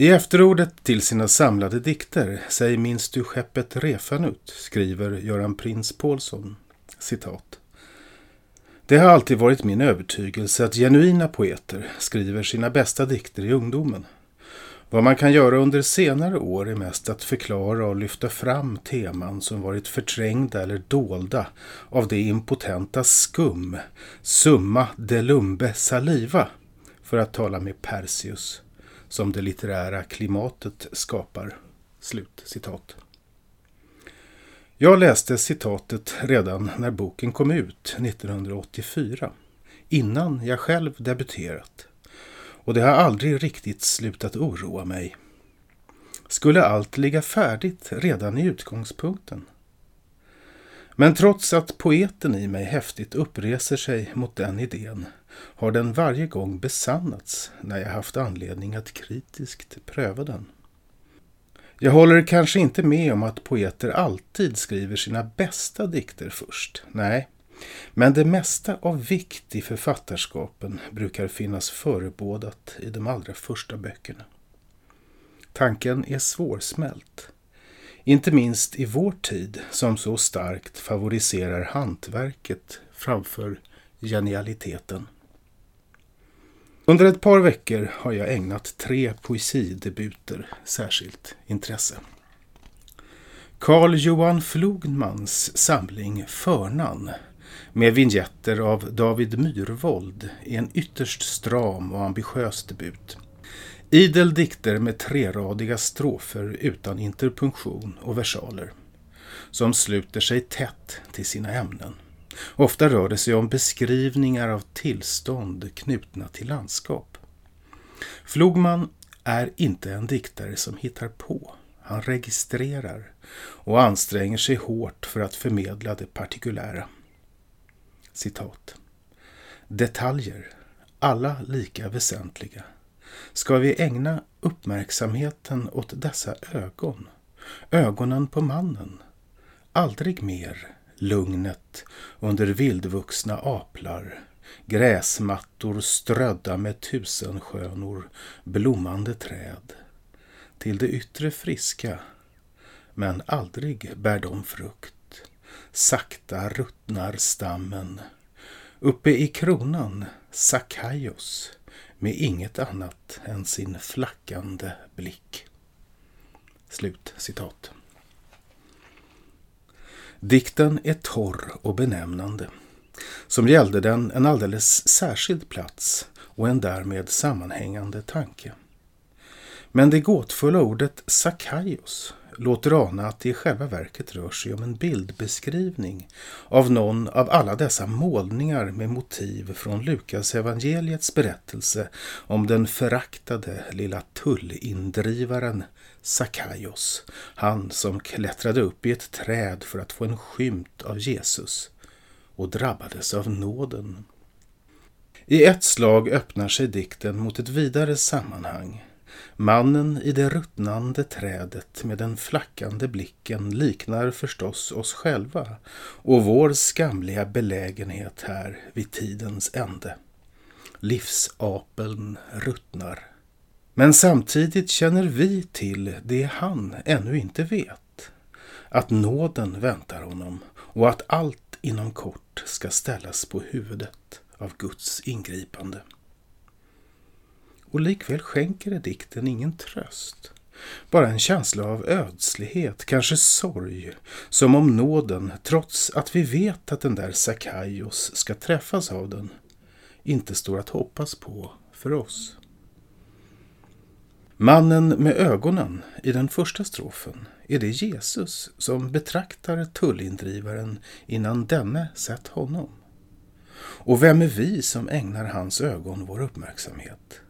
I efterordet till sina samlade dikter, Säg minns du skeppet Refanut, skriver Göran Prins Paulsson, citat. Det har alltid varit min övertygelse att genuina poeter skriver sina bästa dikter i ungdomen. Vad man kan göra under senare år är mest att förklara och lyfta fram teman som varit förträngda eller dolda av det impotenta skum, summa de lumbe saliva, för att tala med Perseus, som det litterära klimatet skapar. Slut citat. Jag läste citatet redan när boken kom ut 1984, innan jag själv debuterat. Och det har aldrig riktigt slutat oroa mig. Skulle allt ligga färdigt redan i utgångspunkten? Men trots att poeten i mig häftigt uppreser sig mot den idén har den varje gång besannats när jag haft anledning att kritiskt pröva den. Jag håller kanske inte med om att poeter alltid skriver sina bästa dikter först. Nej, men det mesta av vikt i författarskapen brukar finnas förebådat i de allra första böckerna. Tanken är svårsmält. Inte minst i vår tid som så starkt favoriserar hantverket framför genialiteten. Under ett par veckor har jag ägnat tre poesidebuter särskilt intresse. Carl Johan Flogmans samling Förnan med vignetter av David Myrvold är en ytterst stram och ambitiös debut. Idel dikter med treradiga strofer utan interpunktion och versaler som sluter sig tätt till sina ämnen. Ofta rör det sig om beskrivningar av tillstånd knutna till landskap. Flogman är inte en diktare som hittar på. Han registrerar och anstränger sig hårt för att förmedla det partikulära. Citat. Detaljer, alla lika väsentliga. Ska vi ägna uppmärksamheten åt dessa ögon, ögonen på mannen, aldrig mer lugnet under vildvuxna aplar, gräsmattor strödda med tusenskönor, blommande träd. Till det yttre friska, men aldrig bär de frukt. Sakta ruttnar stammen. Uppe i kronan Sakaios med inget annat än sin flackande blick. Slut citat. Dikten är torr och benämnande, som gällde den en alldeles särskild plats och en därmed sammanhängande tanke. Men det gåtfulla ordet Sakaios låter ana att det i själva verket rör sig om en bildbeskrivning av någon av alla dessa målningar med motiv från Lukas evangeliets berättelse om den föraktade lilla tullindrivaren Sakaios, han som klättrade upp i ett träd för att få en skymt av Jesus och drabbades av nåden. I ett slag öppnar sig dikten mot ett vidare sammanhang. Mannen i det ruttnande trädet med den flackande blicken liknar förstås oss själva och vår skamliga belägenhet här vid tidens ände. Livsapeln ruttnar men samtidigt känner vi till det han ännu inte vet. Att nåden väntar honom och att allt inom kort ska ställas på huvudet av Guds ingripande. Och likväl skänker dikten ingen tröst. Bara en känsla av ödslighet, kanske sorg, som om nåden, trots att vi vet att den där Sakaios ska träffas av den, inte står att hoppas på för oss. Mannen med ögonen i den första strofen är det Jesus som betraktar tullindrivaren innan denne sett honom. Och vem är vi som ägnar hans ögon vår uppmärksamhet?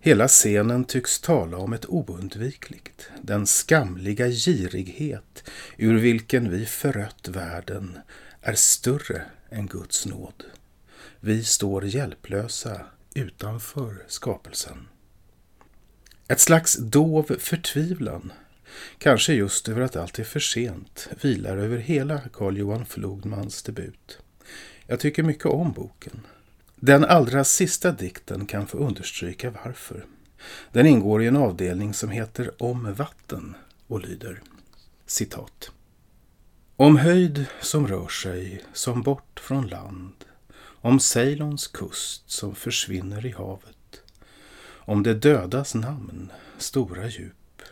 Hela scenen tycks tala om ett oundvikligt, den skamliga girighet ur vilken vi förött världen är större än Guds nåd. Vi står hjälplösa utanför skapelsen. Ett slags dov förtvivlan, kanske just över att allt är för sent, vilar över hela Carl Johan Flodmans debut. Jag tycker mycket om boken. Den allra sista dikten kan få understryka varför. Den ingår i en avdelning som heter Om vatten och lyder citat. Om höjd som rör sig som bort från land, om Ceylons kust som försvinner i havet, om det dödas namn, stora djup,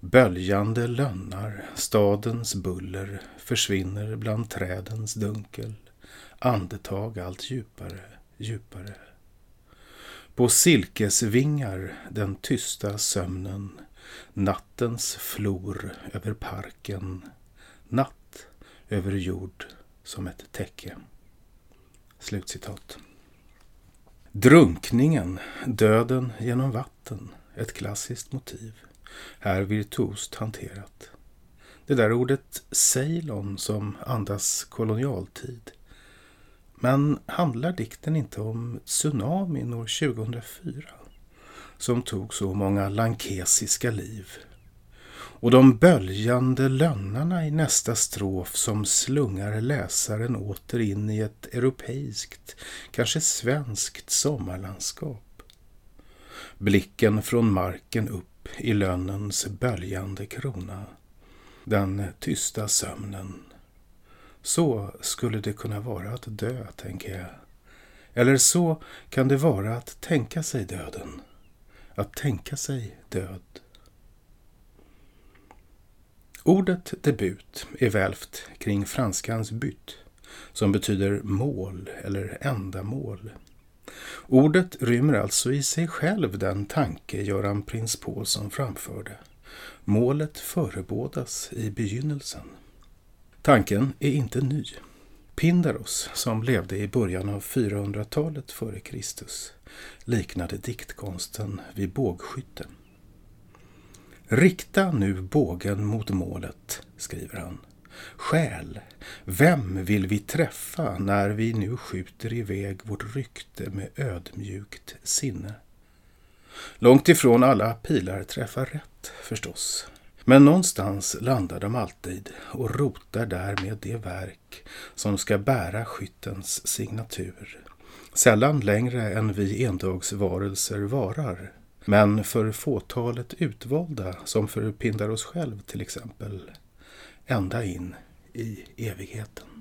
böljande lönnar, stadens buller försvinner bland trädens dunkel, andetag allt djupare, djupare. På silkesvingar den tysta sömnen, nattens flor över parken, natt över jord som ett täcke. Slutcitat. Drunkningen, döden genom vatten, ett klassiskt motiv. Här virtuost hanterat. Det där ordet Ceylon som andas kolonialtid men handlar dikten inte om tsunamin år 2004 som tog så många lankesiska liv? Och de böljande lönnarna i nästa strof som slungar läsaren åter in i ett europeiskt, kanske svenskt sommarlandskap. Blicken från marken upp i lönnens böljande krona. Den tysta sömnen så skulle det kunna vara att dö, tänker jag. Eller så kan det vara att tänka sig döden. Att tänka sig död. Ordet debut är välvt kring franskans bytt som betyder mål eller ändamål. Ordet rymmer alltså i sig själv den tanke Göran Prins Paulsson framförde. Målet förebådas i begynnelsen. Tanken är inte ny. Pindaros, som levde i början av 400-talet före Kristus, liknade diktkonsten vid bågskytte. Rikta nu bågen mot målet, skriver han. Själ, vem vill vi träffa när vi nu skjuter iväg vårt rykte med ödmjukt sinne? Långt ifrån alla pilar träffar rätt, förstås. Men någonstans landar de alltid och rotar där med det verk som ska bära skyttens signatur. Sällan längre än vi endagsvarelser varar. Men för fåtalet utvalda, som för Pindaros själv till exempel, ända in i evigheten.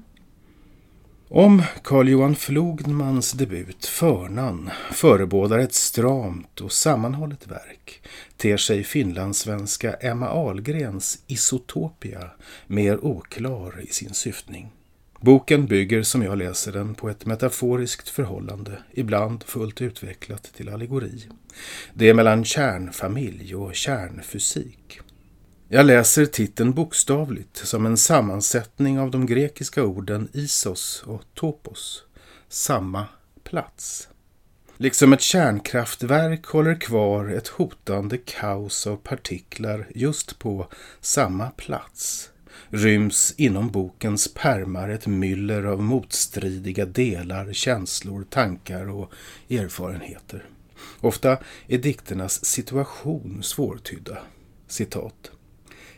Om Carl Johan Flogmans debut Förnan förebådar ett stramt och sammanhållet verk ter sig finlandssvenska Emma Ahlgrens Isotopia mer oklar i sin syftning. Boken bygger som jag läser den på ett metaforiskt förhållande, ibland fullt utvecklat till allegori. Det är mellan kärnfamilj och kärnfysik. Jag läser titeln bokstavligt som en sammansättning av de grekiska orden isos och topos, samma plats. Liksom ett kärnkraftverk håller kvar ett hotande kaos av partiklar just på samma plats ryms inom bokens pärmar ett myller av motstridiga delar, känslor, tankar och erfarenheter. Ofta är dikternas situation svårtydda. Citat.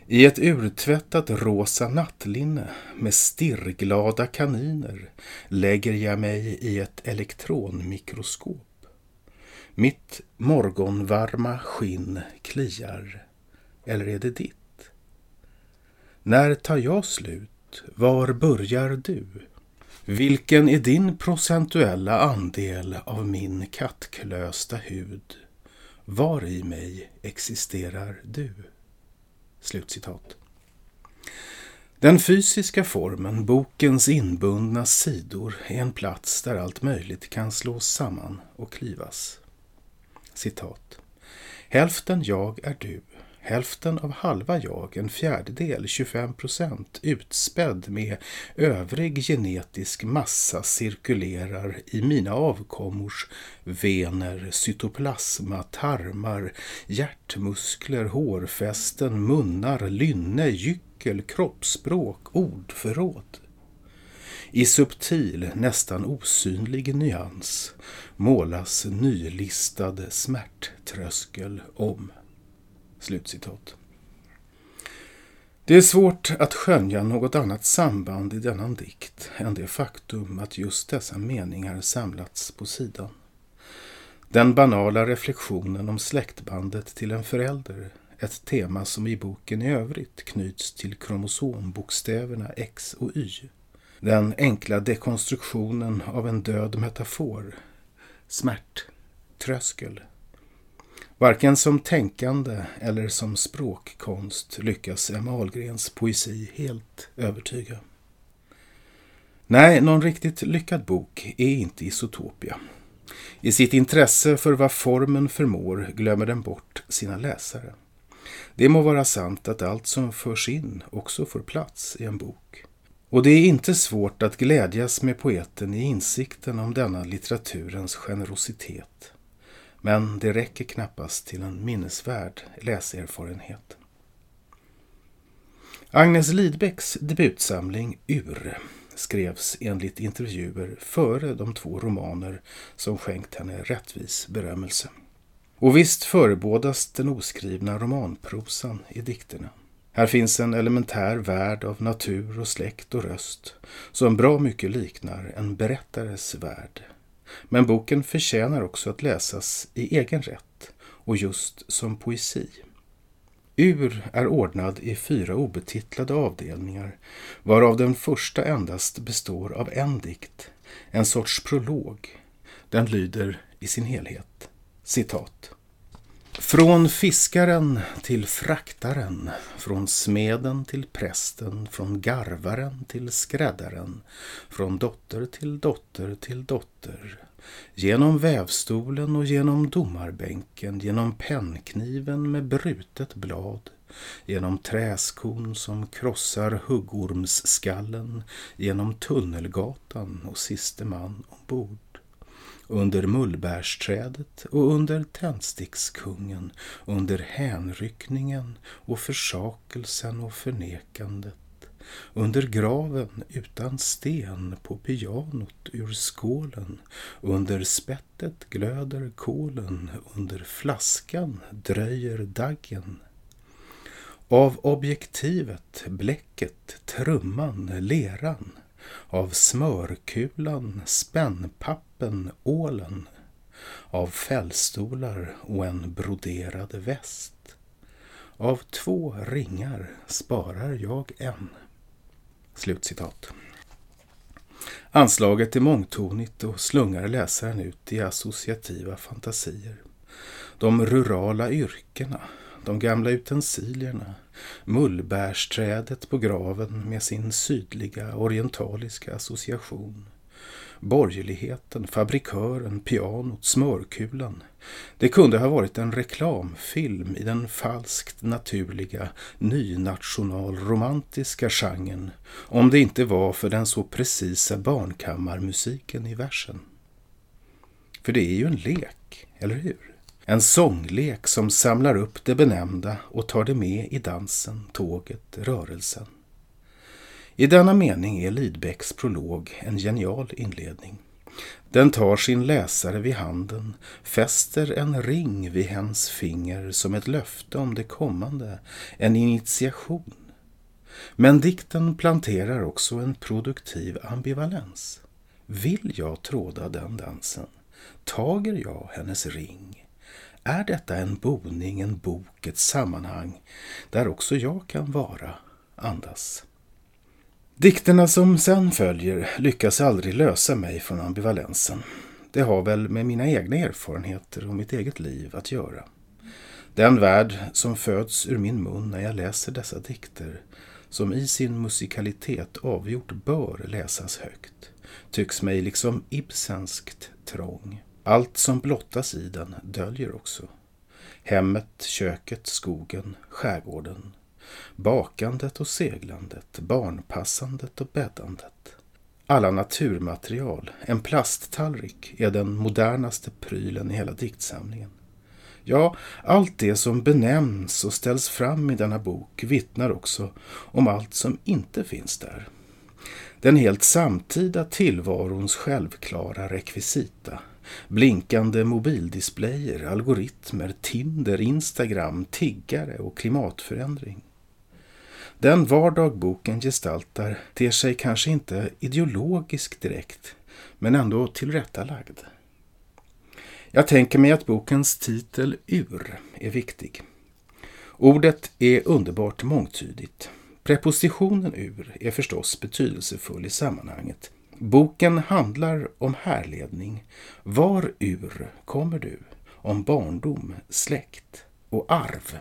I ett urtvättat rosa nattlinne med stirrglada kaniner lägger jag mig i ett elektronmikroskop. Mitt morgonvarma skinn kliar. Eller är det ditt? När tar jag slut? Var börjar du? Vilken är din procentuella andel av min kattklösta hud? Var i mig existerar du? Slutcitat. Den fysiska formen, bokens inbundna sidor, är en plats där allt möjligt kan slås samman och klivas. Citat. Hälften jag är du, hälften av halva jag, en fjärdedel, 25 procent, utspädd med övrig genetisk massa cirkulerar i mina avkommors vener, cytoplasma, tarmar, hjärtmuskler, hårfästen, munnar, lynne, gyckel, kroppsspråk, ordförråd. I subtil, nästan osynlig nyans målas nylistad smärttröskel om. Slutcitat. Det är svårt att skönja något annat samband i denna dikt än det faktum att just dessa meningar samlats på sidan. Den banala reflektionen om släktbandet till en förälder, ett tema som i boken i övrigt knyts till kromosombokstäverna X och Y. Den enkla dekonstruktionen av en död metafor, smärt, tröskel. Varken som tänkande eller som språkkonst lyckas Emma Ahlgrens poesi helt övertyga. Nej, någon riktigt lyckad bok är inte Isotopia. I sitt intresse för vad formen förmår glömmer den bort sina läsare. Det må vara sant att allt som förs in också får plats i en bok. Och det är inte svårt att glädjas med poeten i insikten om denna litteraturens generositet. Men det räcker knappast till en minnesvärd läserfarenhet. Agnes Lidbecks debutsamling Ur skrevs enligt intervjuer före de två romaner som skänkt henne rättvis berömmelse. Och visst förebådas den oskrivna romanprosan i dikterna. Här finns en elementär värld av natur och släkt och röst som bra mycket liknar en berättares värld. Men boken förtjänar också att läsas i egen rätt och just som poesi. Ur är ordnad i fyra obetitlade avdelningar varav den första endast består av en dikt, en sorts prolog. Den lyder i sin helhet. Citat. Från fiskaren till fraktaren, från smeden till prästen, från garvaren till skräddaren, från dotter till dotter till dotter. Genom vävstolen och genom domarbänken, genom pennkniven med brutet blad, genom träskon som krossar huggormsskallen, genom tunnelgatan och siste man ombord under mullbärsträdet och under tändstickskungen, under hänryckningen och försakelsen och förnekandet, under graven utan sten på pianot ur skålen, under spettet glöder kolen, under flaskan dröjer daggen. Av objektivet, bläcket, trumman, leran, av smörkulan, spännpappen, ålen, av fällstolar och en broderad väst. Av två ringar sparar jag en. Slutcitat. Anslaget är mångtonigt och slungar läsaren ut i associativa fantasier. De rurala yrkena, de gamla utensilierna, mullbärsträdet på graven med sin sydliga orientaliska association. Borgerligheten, fabrikören, pianot, smörkulan. Det kunde ha varit en reklamfilm i den falskt naturliga nynationalromantiska genren om det inte var för den så precisa barnkammarmusiken i versen. För det är ju en lek, eller hur? En sånglek som samlar upp det benämnda och tar det med i dansen, tåget, rörelsen. I denna mening är Lidbecks prolog en genial inledning. Den tar sin läsare vid handen, fäster en ring vid hens finger som ett löfte om det kommande, en initiation. Men dikten planterar också en produktiv ambivalens. Vill jag tråda den dansen? Tager jag hennes ring? Är detta en boning, en bok, ett sammanhang där också jag kan vara, andas? Dikterna som sen följer lyckas aldrig lösa mig från ambivalensen. Det har väl med mina egna erfarenheter och mitt eget liv att göra. Den värld som föds ur min mun när jag läser dessa dikter, som i sin musikalitet avgjort bör läsas högt, tycks mig liksom Ibsenskt trång. Allt som blottas i den döljer också. Hemmet, köket, skogen, skärgården. Bakandet och seglandet, barnpassandet och bäddandet. Alla naturmaterial, en plasttallrik, är den modernaste prylen i hela diktsamlingen. Ja, allt det som benämns och ställs fram i denna bok vittnar också om allt som inte finns där. Den helt samtida tillvarons självklara rekvisita blinkande mobildisplayer, algoritmer, Tinder, Instagram, tiggare och klimatförändring. Den vardag boken gestaltar ter sig kanske inte ideologisk direkt, men ändå tillrättalagd. Jag tänker mig att bokens titel Ur är viktig. Ordet är underbart mångtydigt. Prepositionen ur är förstås betydelsefull i sammanhanget. Boken handlar om härledning. Var ur kommer du? Om barndom, släkt och arv.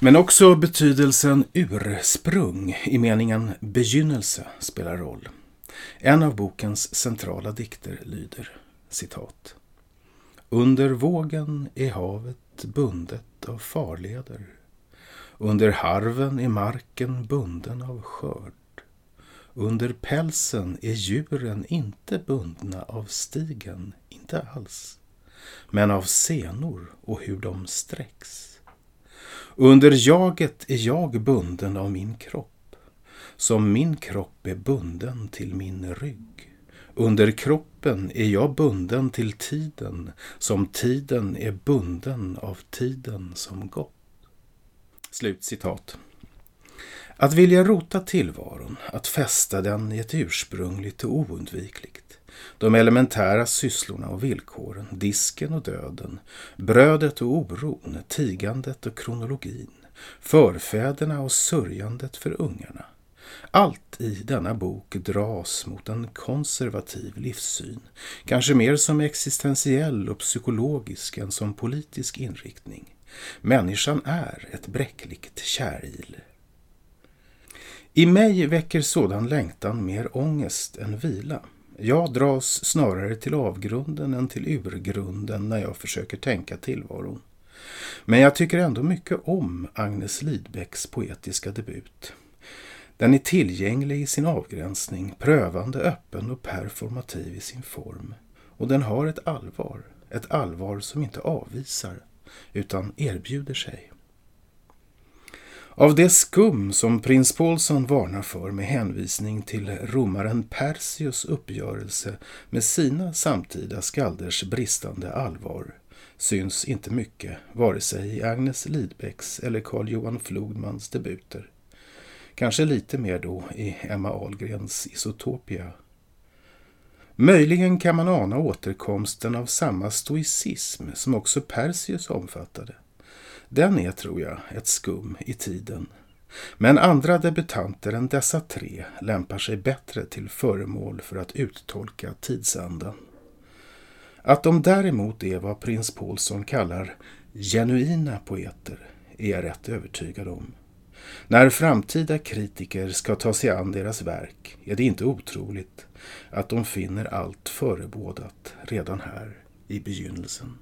Men också betydelsen ursprung i meningen begynnelse spelar roll. En av bokens centrala dikter lyder citat. Under vågen är havet bundet av farleder. Under harven är marken bunden av skörd. Under pälsen är djuren inte bundna av stigen, inte alls, men av senor och hur de sträcks. Under jaget är jag bunden av min kropp, som min kropp är bunden till min rygg. Under kroppen är jag bunden till tiden, som tiden är bunden av tiden som gått. Slut citat. Att vilja rota tillvaron, att fästa den i ett ursprungligt och oundvikligt. De elementära sysslorna och villkoren, disken och döden, brödet och oron, tigandet och kronologin, förfäderna och sörjandet för ungarna. Allt i denna bok dras mot en konservativ livssyn, kanske mer som existentiell och psykologisk än som politisk inriktning. Människan är ett bräckligt käril. I mig väcker sådan längtan mer ångest än vila. Jag dras snarare till avgrunden än till urgrunden när jag försöker tänka tillvaron. Men jag tycker ändå mycket om Agnes Lidbecks poetiska debut. Den är tillgänglig i sin avgränsning, prövande, öppen och performativ i sin form. Och den har ett allvar, ett allvar som inte avvisar, utan erbjuder sig. Av det skum som prins Paulsson varnar för med hänvisning till romaren Perseus uppgörelse med sina samtida skalders bristande allvar syns inte mycket vare sig i Agnes Lidbecks eller Carl Johan Flodmans debuter. Kanske lite mer då i Emma Ahlgrens Isotopia. Möjligen kan man ana återkomsten av samma stoicism som också Perseus omfattade. Den är, tror jag, ett skum i tiden. Men andra debutanter än dessa tre lämpar sig bättre till föremål för att uttolka tidsandan. Att de däremot är vad prins Paulsson kallar genuina poeter är jag rätt övertygad om. När framtida kritiker ska ta sig an deras verk är det inte otroligt att de finner allt förebådat redan här i begynnelsen.